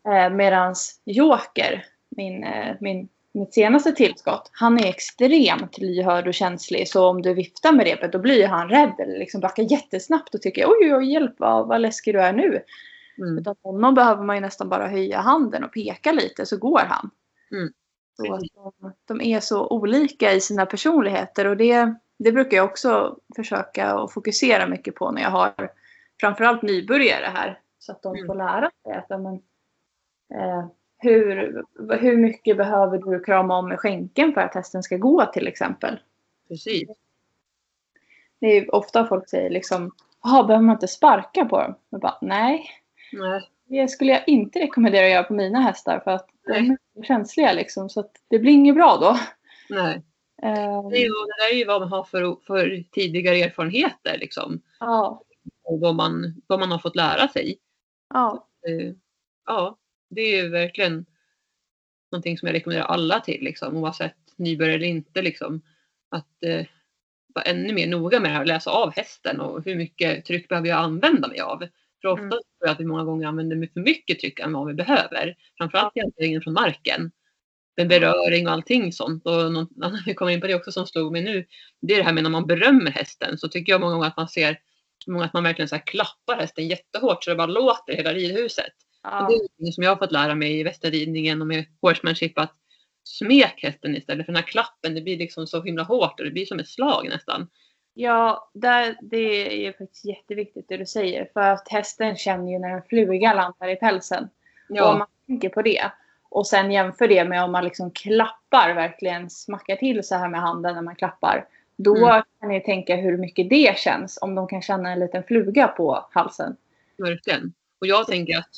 Eh, medans Joker, min, eh, min, mitt senaste tillskott, han är extremt lyhörd och känslig. Så om du viftar med repet då blir han rädd eller liksom backar jättesnabbt och tycker oj, oj, hjälp vad, vad läskig du är nu. Mm. Utan honom behöver man ju nästan bara höja handen och peka lite så går han. Mm. Så att de, de är så olika i sina personligheter och det, det brukar jag också försöka att fokusera mycket på när jag har framförallt nybörjare här. Så att de Mm. får lära sig att men, eh, hur, hur mycket behöver du krama om med skänken för att hästen ska gå till exempel. Precis. Det är ofta folk säger liksom, jaha behöver man inte sparka på dem? Jag bara, nej, Nej. det skulle jag inte rekommendera att göra på mina hästar för att de Nej. är känsliga liksom så att det blir inget bra då. Nej. Eh, Det, är ju, det är ju vad man har för, för tidigare erfarenheter liksom. ja, Och vad man, vad man har fått lära sig. Ja, Eh, ja, det är verkligen någonting som jag rekommenderar alla till, liksom, oavsett nybörjare eller inte. Liksom, att eh, vara ännu mer noga med det här och läsa av hästen och hur mycket tryck behöver jag använda mig av. För ofta Mm. tror jag att vi många gånger använder för mycket tryck än vad vi behöver. Framförallt i hanteringen från marken. Med beröring och allting sånt. Och något vi kommer in på det också som slog mig nu. Det är det här med när man berömmer hästen så tycker jag många gånger att man ser många att man verkligen så klappar hästen jättehårt så det bara låter i hela ridhuset. Ja, det är någonting som jag har fått lära mig i västerridningen och med horsemanship att smek hästen istället för den här klappen. Det blir liksom så himla hårt och det blir som ett slag nästan. ja där, det är faktiskt jätteviktigt det du säger för att hästen känner ju när en fluga landar i pälsen. Och om man tänker på det och sen jämför det med om man liksom klappar, verkligen smackar till så här med handen när man klappar. Då Mm. kan ni tänka hur mycket det känns om de kan känna en liten fluga på halsen. Verkligen. Och jag tänker att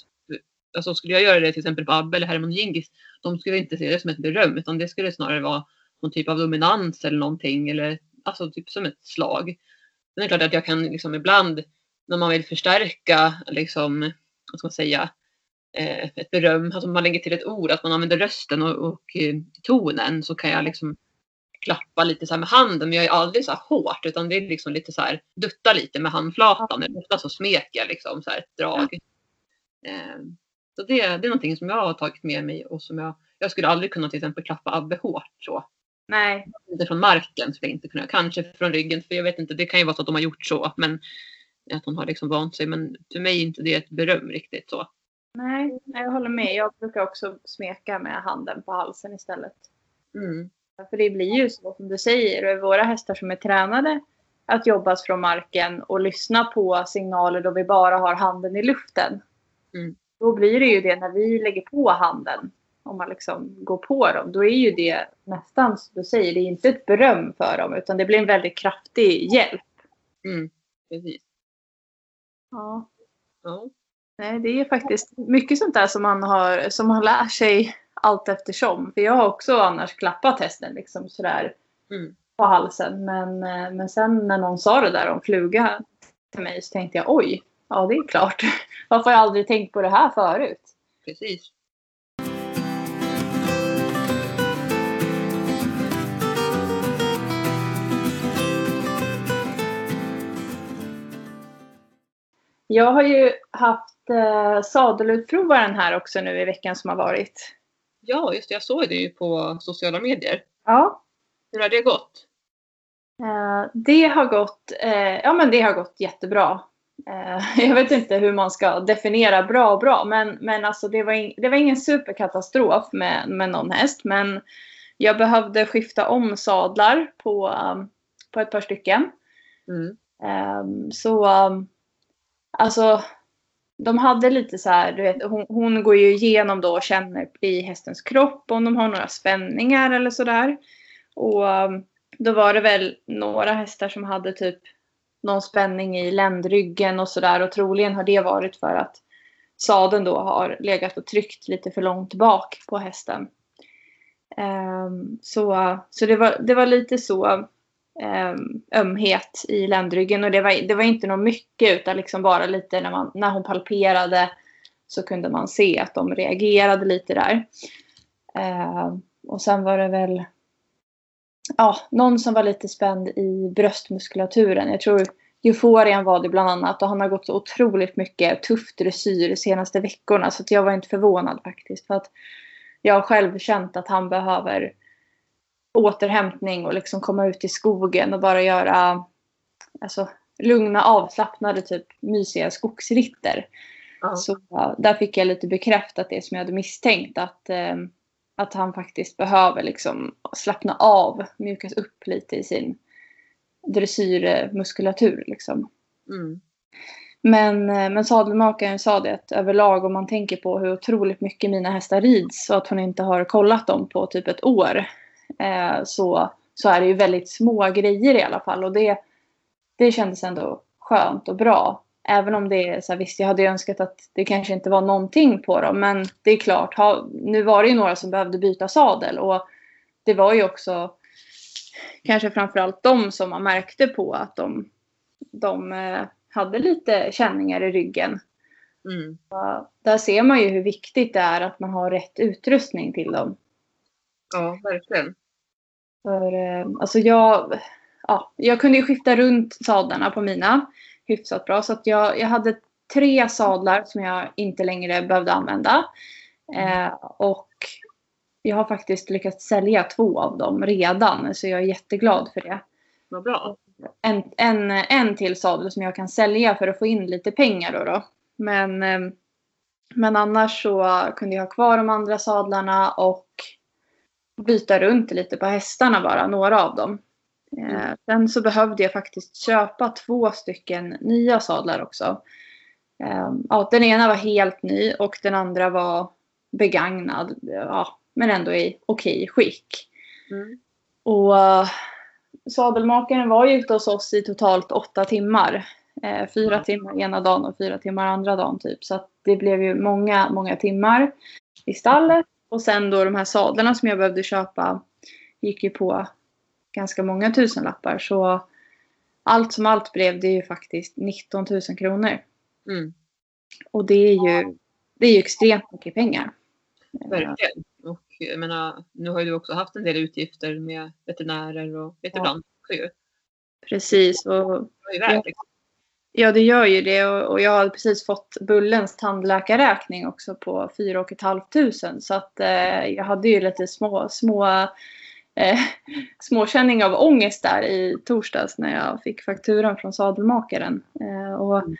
alltså, skulle jag göra det till exempel på Abbe eller Herman Gingis, de skulle inte se det som ett beröm utan det skulle snarare vara någon typ av dominans eller någonting eller alltså typ som ett slag. Men det är klart att jag kan liksom ibland när man vill förstärka liksom, vad ska man säga, eh, ett beröm, alltså man lägger till ett ord, att man använder rösten och, och eh, tonen så kan jag liksom klappa lite så här med handen, men jag är aldrig så här hårt utan det är liksom lite så här dutta lite med handflatan. Eller ofta så smeker jag liksom så här ett drag. Eh, så det, det är någonting som jag har tagit med mig och som jag, jag skulle aldrig kunna till exempel klappa Abbe hårt så. Nej, Inte från marken skulle jag inte kunna, kanske från ryggen för jag vet inte, det kan ju vara så att de har gjort så men att hon har liksom vant sig men för mig är inte det ett beröm riktigt så. nej, nej, jag håller med. Jag brukar också smeka med handen på halsen istället. Mm. För det blir ju så som du säger, och våra hästar som är tränade att jobbas från marken och lyssna på signaler då vi bara har handen i luften. Mm. Då blir det ju det när vi lägger på handen. Om man liksom går på dem. Då är ju det nästan som du säger. Det är inte ett beröm för dem. Utan det blir en väldigt kraftig hjälp. Mm. Precis. Ja. Ja. Nej, det är faktiskt mycket sånt där som man, har, som man lär sig allt eftersom. För jag har också annars klappat hästen liksom sådär Mm. på halsen. Men, eh, men sen när någon sa det där om fluga till mig så tänkte jag oj, ja det är klart. Varför har jag aldrig tänkt på det här förut? Precis. Jag har ju haft eh, sadelutprovaren här också nu i veckan som har varit. Ja, just det. Jag såg det ju på sociala medier. Ja. Hur har det gått? Eh, det har gått, eh, ja men det har gått jättebra. Eh, jag vet inte hur man ska definiera bra och bra men, men alltså det var, in, det var ingen superkatastrof med, med någon häst men jag behövde skifta om sadlar på, um, på ett par stycken. Mm. Um, så um, alltså de hade lite så här, du vet, hon, hon går ju igenom då och känner i hästens kropp om de har några spänningar eller sådär. Och um, då var det väl några hästar som hade typ någon spänning i ländryggen och sådär. Och troligen har det varit för att sadeln då har legat och tryckt lite för långt bak på hästen. Um, så så det, var, det var lite så Ehm, ömhet i ländryggen. Och det var, det var inte något mycket utan liksom bara lite när, man, när hon palperade så kunde man se att de reagerade lite där. Eh, och sen var det väl ja, någon som var lite spänd i bröstmuskulaturen. Jag tror Euforian var det bland annat och han har gått så otroligt mycket tuff dressyr de senaste veckorna så att jag var inte förvånad faktiskt. För att jag har själv känt att han behöver återhämtning och liksom komma ut i skogen och bara göra alltså, lugna, avslappnade, typ mysiga skogsritter. Ja. Så där fick jag lite bekräftat det som jag hade misstänkt att eh, att han faktiskt behöver liksom slappna av, mjukas upp lite i sin dressyrmuskulatur. Liksom. Mm. Men, eh, men sadelmakaren sa det att överlag om man tänker på hur otroligt mycket mina hästar rids och att hon inte har kollat dem på typ ett år. Eh, så, så är det ju väldigt små grejer i alla fall och det, det kändes ändå skönt och bra. Även om det är så här, visst jag hade önskat att det kanske inte var någonting på dem. Men det är klart, ha, nu var det ju några som behövde byta sadel. Och det var ju också kanske framförallt de som man märkte på att de, de eh, hade lite känningar i ryggen. Mm. Där ser man ju hur viktigt det är att man har rätt utrustning till dem. Ja, verkligen. För eh, alltså jag, ja, jag kunde ju skifta runt sadlarna på mina hyfsat bra. Så att jag, jag hade tre sadlar som jag inte längre behövde använda. Eh, och jag har faktiskt lyckats sälja två av dem redan. Så jag är jätteglad för det. Vad bra. En, en, en till sadel som jag kan sälja för att få in lite pengar då. då. Men, eh, men annars så kunde jag ha kvar de andra sadlarna och byta runt lite på hästarna bara, några av dem. Eh, sen så behövde jag faktiskt köpa två stycken nya sadlar också. Eh, ja, den ena var helt ny och den andra var begagnad. Ja, men ändå i okej skick. Mm. Och eh, sadelmakaren var ju ute hos oss i totalt åtta timmar. Eh, fyra timmar ena dagen och fyra timmar andra dagen typ. Så att det blev ju många, många timmar i stallet. Och sen då de här sadlarna som jag behövde köpa gick ju på ganska många tusenlappar. Så allt som allt blev det ju faktiskt 19 000 kronor. Mm. Och det är ju, det är ju extremt mycket pengar. Verkligen. Och jag menar, nu har ju du också haft en del utgifter med veterinärer och veteran. Ja. Precis. Och, det är värt, liksom. Ja, det gör ju det. Och, jag har precis fått Bullens tandläkarräkning också på 4 500. Så att eh, jag hade ju lite små, små eh, småkänning av ångest där i torsdags när jag fick fakturan från sadelmakaren. Eh, och, Mm.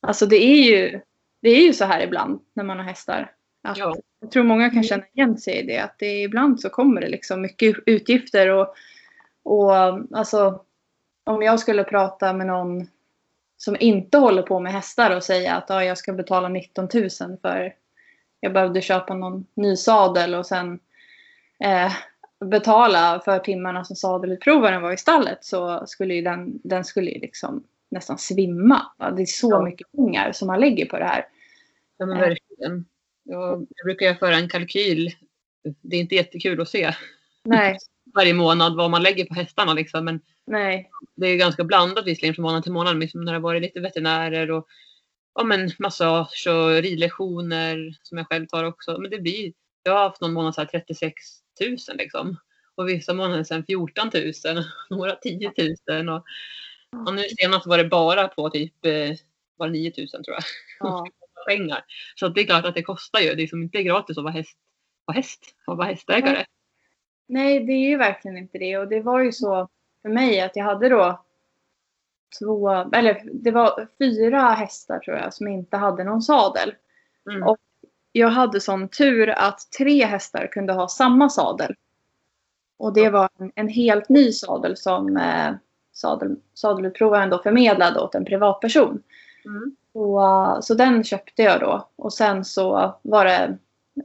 Alltså det är, ju, det är ju så här ibland när man har hästar. Att Ja. Jag tror många kan känna igen sig i det. Att det ibland så kommer det liksom mycket utgifter och, och alltså om jag skulle prata med någon som inte håller på med hästar och säga att ja, jag ska betala 19 000 för jag behövde köpa någon ny sadel och sen eh, betala för timmarna som sadelutprovaren var i stallet så skulle ju den, den skulle ju liksom nästan svimma. Det är så ja. mycket pengar som man lägger på det här. Ja men verkligen. Jag, jag brukar göra en kalkyl. Det är inte jättekul att se. Nej. Varje månad vad man lägger på hästarna liksom. Men Nej. det är ganska blandat visserligen från månad till månad. Liksom när det har varit lite veterinärer och ja, men massage och ridlektioner som jag själv tar också. Men det blir, jag har haft någon månad så här 36 000 liksom. Och vissa månader sen 14 000, några 10 000. Och, och nu senast var det bara på typ var 9 000 tror jag. Ja. Pengar. Så det är klart att det kostar ju. Det är som inte gratis att vara häst, vara häst och vara hästägare. Nej, det är ju verkligen inte det. Och det var ju så för mig att jag hade då två, eller det var fyra hästar tror jag som inte hade någon sadel. Mm. Och jag hade sån tur att tre hästar kunde ha samma sadel. Och det var en, en helt ny sadel som eh, sadel, sadelutprovaren då förmedlade åt en privatperson. Mm. Och, uh, så den köpte jag då. Och sen så var det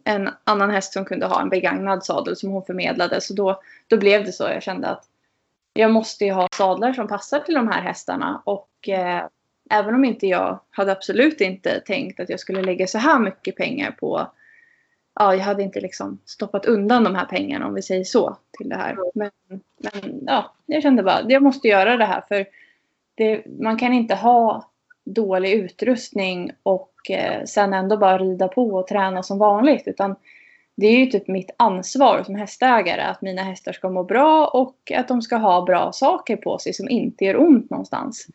en annan häst som kunde ha en begagnad sadel som hon förmedlade. Så då, då blev det så. Jag kände att jag måste ju ha sadlar som passar till de här hästarna. Och eh, även om inte jag hade absolut inte tänkt att jag skulle lägga så här mycket pengar på ja, jag hade inte liksom stoppat undan de här pengarna om vi säger så till det här. Men, men ja, jag kände bara jag måste göra det här för det, man kan inte ha dålig utrustning och eh, sen ändå bara rida på och träna som vanligt utan det är ju typ mitt ansvar som hästägare att mina hästar ska må bra och att de ska ha bra saker på sig som inte gör ont någonstans.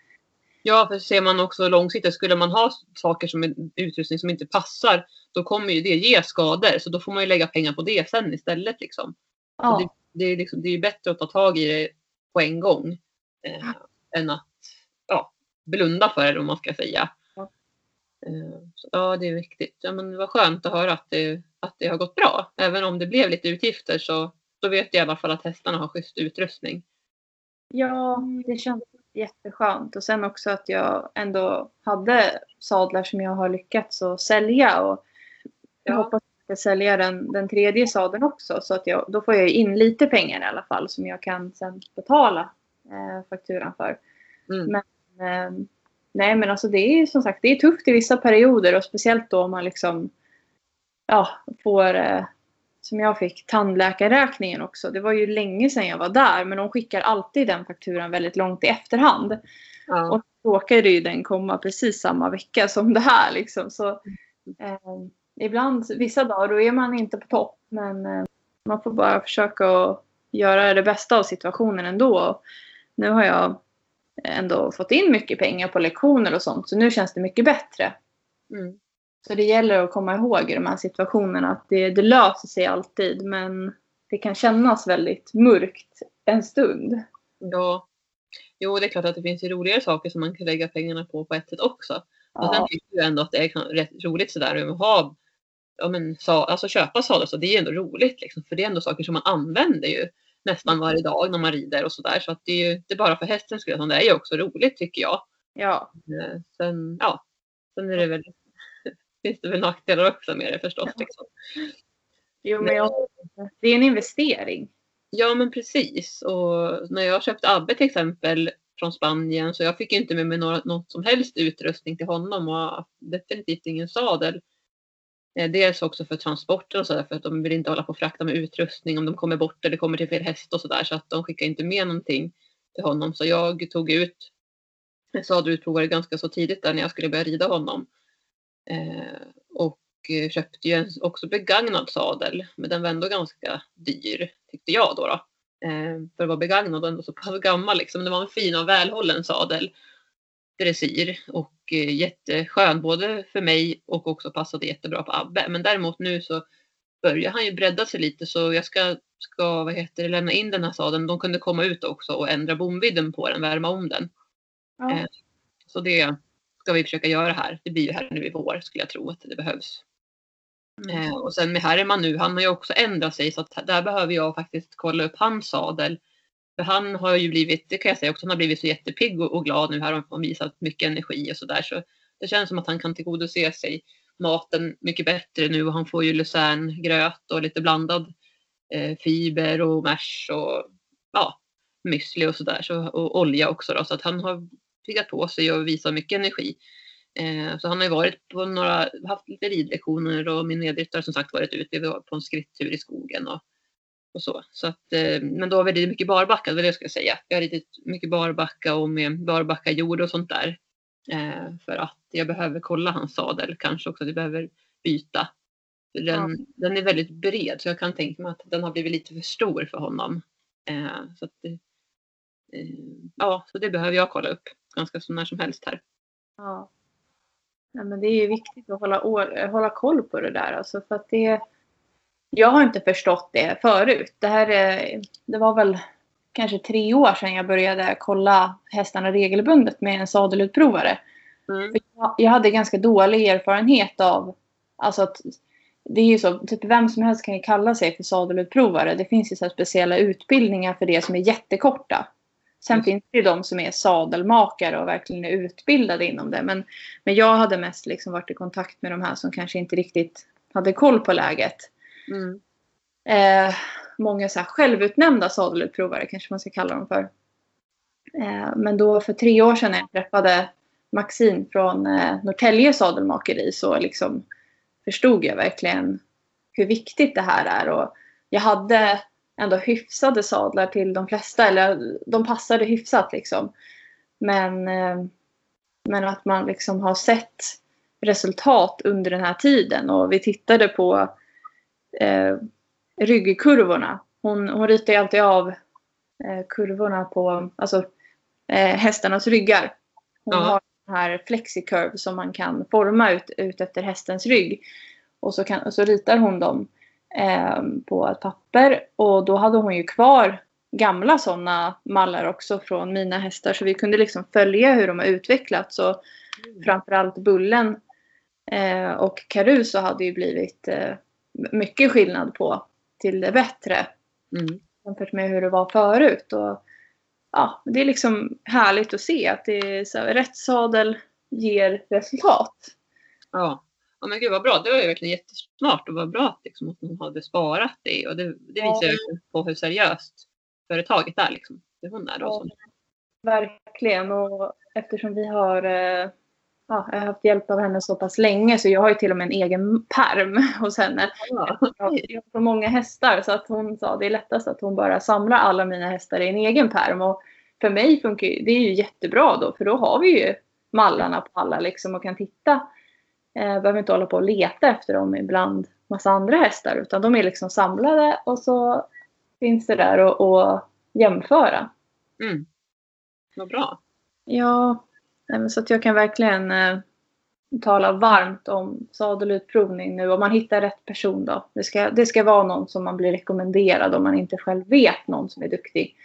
Ja, för ser man också långsiktigt, skulle man ha saker som utrustning som inte passar, då kommer ju det ge skador. Så då får man ju lägga pengar på det sen istället. Liksom. Ja. Det, det, är liksom, det är bättre att ta tag i det på en gång eh, än att ja, blunda för det om man ska säga. Ja. Eh, så, ja, det är viktigt. Ja, men var skönt att höra att det, att det har gått bra. Även om det blev lite utgifter så då vet jag i alla fall att hästarna har schysst utrustning. Ja, det känns jätteskönt. Och sen också att jag ändå hade sadlar som jag har lyckats att sälja. Och jag ja. hoppas att jag sälja den, den tredje sadeln också. Så att jag, då får jag in lite pengar i alla fall som jag kan sen betala eh, fakturan för. Mm. Men, eh, nej men alltså det är som sagt det är tufft i vissa perioder och speciellt då om man liksom ja, får eh, som jag fick tandläkarräkningen också. Det var ju länge sedan jag var där men de skickar alltid den fakturan väldigt långt i efterhand. Ja. Och då råkade ju den komma precis samma vecka som det här liksom. Så, eh, ibland, vissa dagar, då är man inte på topp. Men eh, man får bara försöka att göra det bästa av situationen ändå. Nu har jag ändå fått in mycket pengar på lektioner och sånt så nu känns det mycket bättre. Mm. Så det gäller att komma ihåg i de här situationerna att det, det löser sig alltid men det kan kännas väldigt mörkt en stund. Ja. Jo, det är klart att det finns ju roligare saker som man kan lägga pengarna på på ett sätt också. Ja. Men sen tycker jag ändå att det är rätt roligt sådär att ha, ja men sa, alltså köpa sadlar så det är ändå roligt liksom. För det är ändå saker som man använder ju nästan varje dag när man rider och sådär. Så att det är ju inte bara för hästens skull utan det är ju också roligt tycker jag. Ja. Eh, sen, ja, sen är det väl finns det väl nackdelar också med det förstås. Liksom. Jo, men jag, det är en investering. Ja, men precis. Och när jag köpte Abbe till exempel från Spanien så jag fick inte med mig något, något som helst utrustning till honom och definitivt ingen sadel. Eh, dels också för transporter och sådär för att de vill inte hålla på och frakta med utrustning om de kommer bort eller kommer till fel häst och sådär så att de skickar inte med någonting till honom. Så jag tog ut sadelutprovare ganska så tidigt där när jag skulle börja rida honom. Eh, och eh, köpte ju en också begagnad sadel, men den var ändå ganska dyr tyckte jag då. då. Eh, för att vara begagnad och ändå så pass gammal liksom. Det var en fin och välhållen sadel. Dressyr och jätteskön både för mig och också passade jättebra på Abbe. Men däremot nu så börjar han ju bredda sig lite så jag ska, ska vad heter det, lämna in den här sadeln. De kunde komma ut också och ändra bomvidden på den, värma om den. Ja. Så det, ska vi försöka göra här. Det blir ju här nu i vår skulle jag tro att det behövs. Mm. Eh, och sen med Herman nu, han har ju också ändrat sig så att där behöver jag faktiskt kolla upp hans sadel för han har ju blivit, det kan jag säga också, han har blivit så jättepigg och, och glad nu här och har visat mycket energi och sådär. Så det känns som att han kan tillgodose sig maten mycket bättre nu och han får ju lucerngröt och lite blandad eh, fiber och mash och ja, müsli och sådär. Så, och olja också då, så att han har piggat på sig och visat mycket energi. Eh, så han har ju varit på några, haft lite ridlektioner och min medryttare som sagt varit ute på en skrittur i skogen och, och så. så att, eh, men då har vi ridit mycket barbacka, det var det jag skulle säga. Jag har ridit mycket barbacka och med barbacka jord och sånt där. Eh, för att jag behöver kolla hans sadel, kanske också att jag behöver byta. För den, ja. den är väldigt bred så jag kan tänka mig att den har blivit lite för stor för honom. Eh, så att, ja, så det behöver jag kolla upp ganska så när som helst här. Ja. ja men det är ju viktigt att hålla, hålla koll på det där. Alltså för att det, jag har inte förstått det förut. Det, här, det var väl kanske tre år sedan jag började kolla hästarna regelbundet med en sadelutprovare. Mm. Jag hade ganska dålig erfarenhet av alltså att det är ju så, typ vem som helst kan ju kalla sig för sadelutprovare. Det finns ju så speciella utbildningar för det som är jättekorta. Sen mm. finns det ju de som är sadelmakare och verkligen är utbildade inom det. Men, men jag hade mest liksom varit i kontakt med de här som kanske inte riktigt hade koll på läget. Mm. Eh, många så här självutnämnda sadelutprovare kanske man ska kalla dem för. Eh, men då för tre år sedan när jag träffade Maxine från eh, Norrtälje sadelmakeri så liksom förstod jag verkligen hur viktigt det här är. Och jag hade ändå hyfsade sadlar till de flesta, eller de passade hyfsat liksom. Men, eh, men att man liksom har sett resultat under den här tiden och vi tittade på eh, ryggkurvorna. Hon, hon ritar ju alltid av eh, kurvorna på alltså, eh, hästarnas ryggar. Hon ja. har den här flexicurve som man kan forma ut, ut efter hästens rygg. Och så, kan, och så ritar hon dem eh, på ett papper. Och då hade hon ju kvar gamla sådana mallar också från mina hästar. Så vi kunde liksom följa hur de har utvecklats. Och mm. framförallt Bullen eh, och Caruso hade ju blivit eh, mycket skillnad på till det bättre. Mm. Jämfört med hur det var förut. Och, ja, det är liksom härligt att se att det är så, rätt sadel ger resultat. Ja. ja, men gud vad bra. Det var ju verkligen jättesmart och vad bra att, liksom, att hon hade sparat det. Och det, det visar ju ja. på hur seriöst företaget är. Liksom. Det hon är då. Ja, verkligen. Och eftersom vi har eh, ja, jag har haft hjälp av henne så pass länge så jag har ju till och med en egen perm hos henne. Ja. Jag har så många hästar så att hon sa det är lättast att hon bara samlar alla mina hästar i en egen perm. Och för mig funkar det är ju jättebra då för då har vi ju mallarna på alla liksom och kan titta. Eh, behöver inte hålla på och leta efter dem ibland massa andra hästar utan de är liksom samlade och så finns det där att jämföra. Mm. Vad bra. Ja, så att jag kan verkligen eh, tala varmt om sadelutprovning nu. Om man hittar rätt person då. Det ska, det ska vara någon som man blir rekommenderad om man inte själv vet någon som är duktig.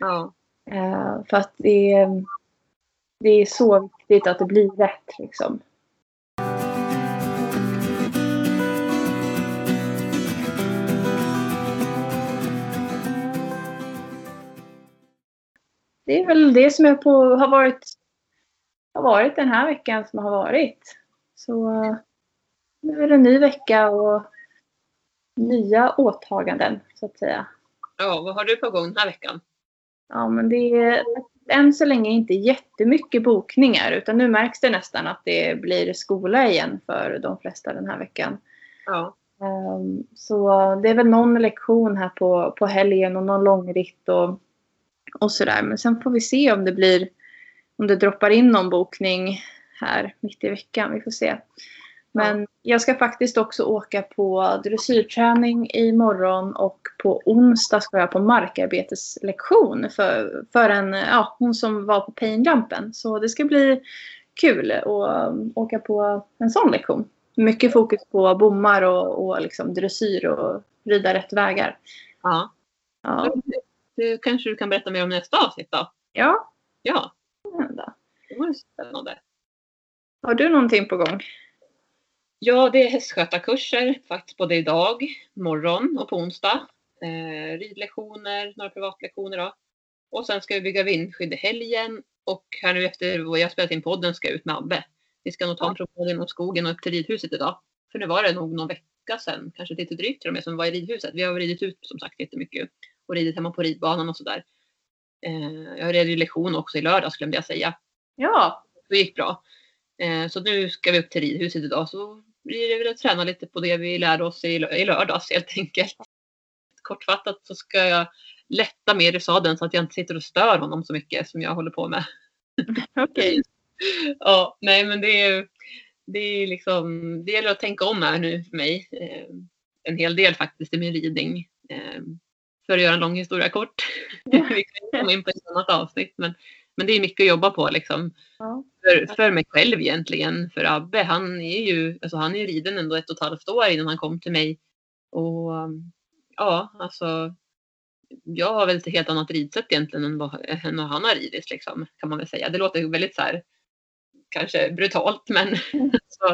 Ja. Eh, för att det är, det är så viktigt att det blir rätt liksom. Det är väl det som jag på, har varit har varit den här veckan som har varit. Så nu är det en ny vecka och nya åtaganden så att säga. Ja, vad har du på gång den här veckan? Ja, men det är än så länge inte jättemycket bokningar utan nu märks det nästan att det blir skola igen för de flesta den här veckan. Ja. Um, så det är väl någon lektion här på, på helgen och någon långritt och, och sådär. Men sen får vi se om det blir om det droppar in någon bokning här mitt i veckan. Vi får se. Men jag ska faktiskt också åka på dressyrträning imorgon och på onsdag ska jag på markarbeteslektion för, för en, ja, hon som var på painjumpen. Så det ska bli kul att åka på en sån lektion. Mycket fokus på bommar och, och liksom dressyr och rida rätt vägar. Ja. ja. Det kanske du kan berätta mer om nästa avsnitt då? Ja. Ja hända. Det var spännande. Har du någonting på gång? Ja, det är hästskötarkurser faktiskt både idag, morgon och på onsdag. Eh, ridlektioner, några privatlektioner då. och sen ska vi bygga vindskydd i helgen. Och här nu efter vad jag spelat in podden ska jag ut med Abbe. Vi ska nog ta en promenad genom skogen och upp till ridhuset idag. För nu var det nog någon vecka sedan, kanske lite drygt till och med, som var i ridhuset. Vi har ridit ut som sagt jättemycket och ridit hemma på ridbanan och sådär. Eh, jag red lektion också i lördags glömde jag säga. Ja. Det gick bra. Eh, så nu ska vi upp till ridhuset idag så blir det väl att träna lite på det vi lärde oss i, i lördags helt enkelt. Kortfattat så ska jag lätta mer i sadeln så att jag inte sitter och stör honom så mycket som jag håller på med. Okej. Ja, nej men det är, det är liksom, det gäller att tänka om här nu för mig. Eh, en hel del faktiskt i min ridning. För att göra en lång historia kort. Vi kan komma in på ett annat avsnitt men, men det är mycket att jobba på liksom. Ja. För, för mig själv egentligen. För Abbe han är ju, alltså han är riden ändå ett och ett halvt år innan han kom till mig. Och ja, alltså jag har väl ett helt annat ridsätt egentligen än vad, än vad han har ridit liksom, kan man väl säga. Det låter väldigt så här, kanske brutalt men så,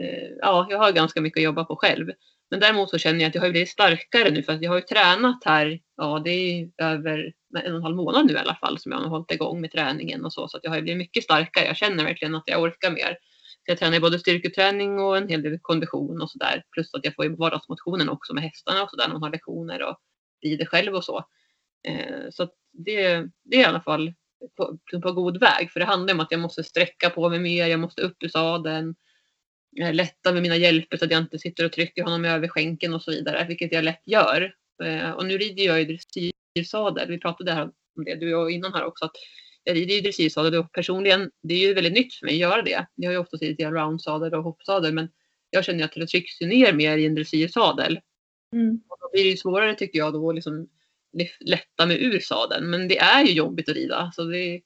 eh, ja, jag har ganska mycket att jobba på själv. Men däremot så känner jag att jag har blivit starkare nu för att jag har ju tränat här, ja det är över en och en halv månad nu i alla fall som jag har hållit igång med träningen och så. Så att jag har blivit mycket starkare. Jag känner verkligen att jag orkar mer. Så jag tränar både styrketräning och en hel del kondition och sådär. Plus att jag får ju vardagsmotionen också med hästarna och sådär när man har lektioner och rider själv och så. Eh, så det, det är i alla fall på, på god väg. För det handlar om att jag måste sträcka på mig mer, jag måste upp ur sadeln. Eh, lätta med mina hjälper så att jag inte sitter och trycker honom över skänken och så vidare, vilket jag lätt gör. Eh, och nu rider jag i dressyrsadel. Vi pratade här om det, du och innan här också. Att jag rider i dressyrsadel och personligen, det är ju väldigt nytt för mig att göra det. Jag har ju ofta ridit roundsadel och hoppsadel men jag känner att det trycks ner mer i en dressyrsadel. Mm. Och då blir det ju svårare tycker jag då att liksom lätta mig ur sadeln. Men det är ju jobbigt att rida. Så det,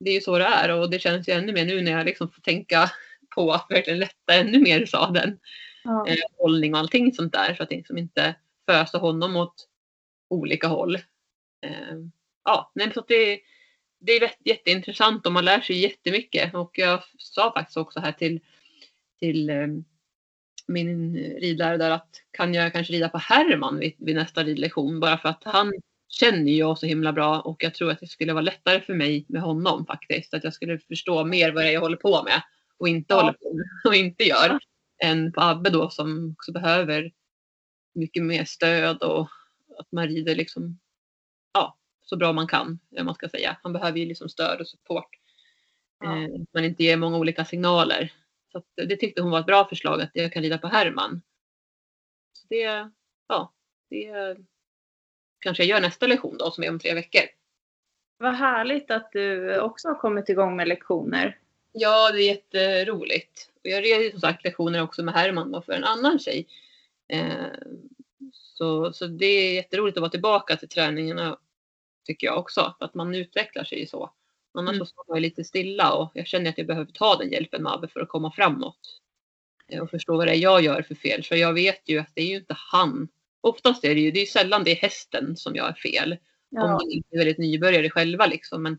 det är ju så det är och det känns ju ännu mer nu när jag liksom får tänka på att verkligen lätta ännu mer ur sadeln. Ja. Eh, hållning och allting sånt där så att det liksom inte fösa honom åt olika håll. Eh, ja, nej, så det, det är jätte- jätteintressant och man lär sig jättemycket. Och jag sa faktiskt också här till, till eh, min ridlärare där att kan jag kanske rida på Herman vid, vid nästa ridlektion bara för att han känner jag så himla bra och jag tror att det skulle vara lättare för mig med honom faktiskt. Att jag skulle förstå mer vad det är jag håller på med och inte Ja. håller på och inte gör. Än på Abbe då som också behöver mycket mer stöd och att man rider liksom ja, så bra man kan. man ska säga. Han behöver ju liksom stöd och support. Ja. Eh, man inte ger många olika signaler. Så att det tyckte hon var ett bra förslag att jag kan rida på Herman. Så det, ja, det kanske jag gör nästa lektion då som är om tre veckor. Vad härligt att du också har kommit igång med lektioner. Ja, det är jätteroligt. Och jag red ju som sagt lektioner också med Herman då för en annan tjej. Eh, så, så det är jätteroligt att vara tillbaka till träningarna tycker jag också. Att man utvecklar sig så. Annars Mm. så står man ju lite stilla och jag känner att jag behöver ta den hjälpen med Abbe för att komma framåt. Eh, Och förstå vad det är jag gör för fel. För jag vet ju att det är ju inte han. Oftast är det ju, det är sällan det är hästen som gör fel. Om Ja, de inte är väldigt nybörjare själva liksom. Men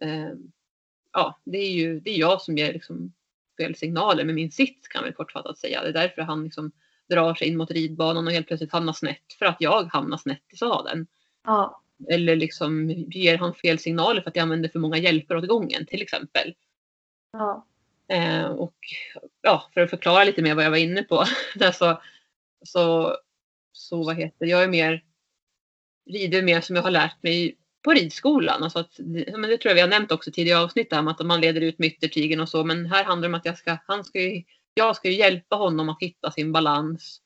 eh, ja, det är ju det är jag som ger liksom fel signaler med min sits kan man kortfattat säga. Det är därför han liksom drar sig in mot ridbanan och helt plötsligt hamnar snett för att jag hamnar snett i sadeln. ja, Eller liksom ger han fel signaler för att jag använder för många hjälper åt gången till exempel. ja. Eh, och ja, för att förklara lite mer vad jag var inne på. Där så, så, så vad heter jag är mer rider mer som jag har lärt mig på ridskolan. Alltså att, men det tror jag vi har nämnt också tidigare avsnitt om att man leder ut med yttertygen och så. Men här handlar det om att jag ska, han ska ju, jag ska hjälpa honom att hitta sin balans.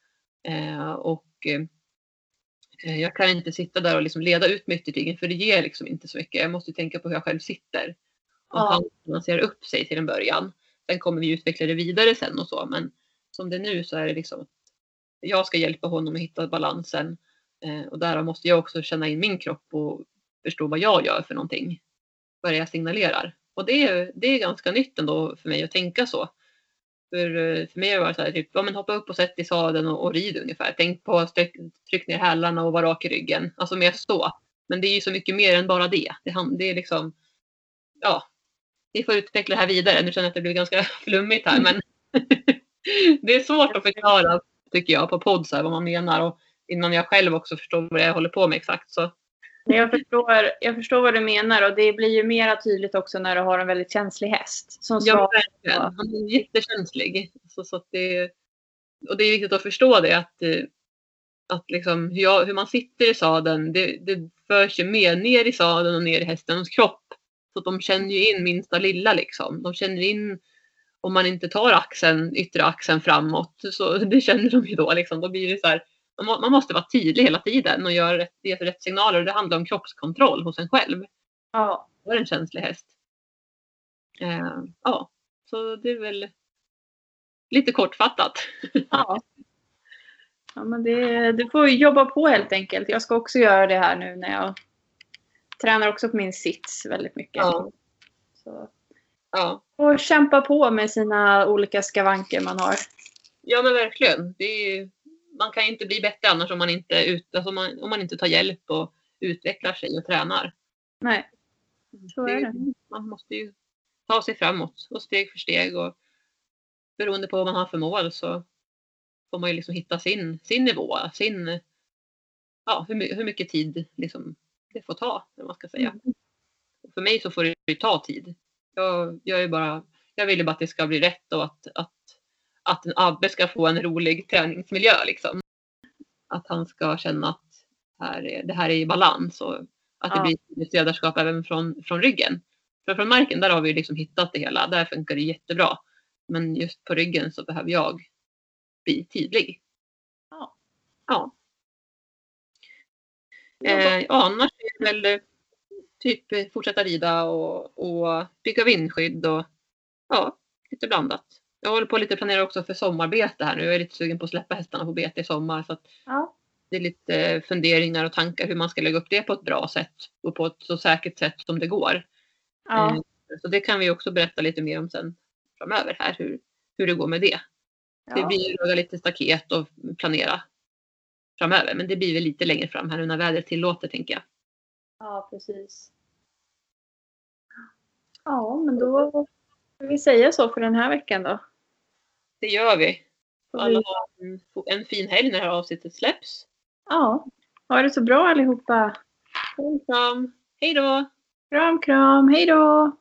Eh, och eh, jag kan inte sitta där och liksom leda ut med yttertygen för det ger liksom inte så mycket. Jag måste tänka på hur jag själv sitter. Och Ja. han balanserar upp sig till en början. Sen kommer vi utveckla det vidare sen och så. Men som det är nu så är det liksom jag ska hjälpa honom att hitta balansen. Eh, och därav måste jag också känna in min kropp och förstå vad jag gör för någonting. Vad det är jag signalerar. Och det är, det är ganska nytt ändå för mig att tänka så. För, eh, för mig har det varit så här, typ, ja, men hoppa upp och sätt i sadeln och, och rid ungefär. Tänk på att tryck, tryck ner hälarna och vara rak i ryggen. Alltså mer så. Men det är ju så mycket mer än bara det. Det, det är liksom, ja. Vi får utveckla det här vidare. Nu känner jag att det blir ganska flummigt här men det är svårt att förklara tycker jag på podd så här, vad man menar och innan jag själv också förstår vad jag håller på med exakt så jag förstår, jag förstår vad du menar och det blir ju mera tydligt också när du har en väldigt känslig häst. Som Ja, verkligen. Han är jättekänslig. Så, så att det, och det är viktigt att förstå det att, eh, att liksom hur, jag, hur man sitter i sadeln, det, det förs ju med ner i sadeln och ner i hästens kropp. Så att de känner ju in minsta lilla liksom. De känner in om man inte tar axeln, yttre axeln framåt, så det känner de ju då liksom. Då blir det så här, man må- man måste vara tydlig hela tiden och göra rätt, ge rätt signaler. Och det handlar om kroppskontroll hos en själv. Ja, var en känslig häst. Eh, ja, så det är väl lite kortfattat. ja. ja men det, du får jobba på helt enkelt. Jag ska också göra det här nu när jag tränar också på min sits väldigt mycket. Ja. Så, Ja, och kämpa på med sina olika skavanker man har. ja men verkligen. Det är, ju- man kan ju inte bli bättre annars om man inte, ut, alltså om man, om man inte tar hjälp och utvecklar sig och tränar. Nej, så är det. Man måste ju ta sig framåt och steg för steg och beroende på vad man har för mål så får man ju liksom hitta sin, sin nivå, sin, ja, hur, hur mycket tid liksom det får ta, eller man ska säga. Mm. För mig så får det ju ta tid. Jag, jag, är bara, jag vill ju bara att det ska bli rätt och att, att, att en Abbe ska få en rolig träningsmiljö. Liksom. Att han ska känna att här är, det här är i balans och att det Ja. blir ett ledarskap även från, från ryggen. För från marken där har vi liksom hittat det hela. Där funkar det jättebra. Men just på ryggen så behöver jag bli tydlig. Ja. Ja. Eh, annars är det väl typ fortsätta rida och, och bygga vindskydd och ja, lite blandat. Jag håller på lite planera också för sommarbete här nu. Jag är lite sugen på att släppa hästarna på bete i sommar. Så att Ja. det är lite funderingar och tankar hur man ska lägga upp det på ett bra sätt och på ett så säkert sätt som det går. Ja. Eh, Så det kan vi också berätta lite mer om sen framöver här, hur, hur det går med det. Det Ja. blir ju laga lite staket och planera framöver. Men det blir väl lite längre fram här nu när vädret tillåter tänker jag. ja, precis. Ja, men då får vi säga så för den här veckan då. Det gör vi. Alla har en, en fin helg när det här avsnittet släpps. Ja, ha det så bra allihopa. Puss, kram. Hej då! Kram, kram. Hej då!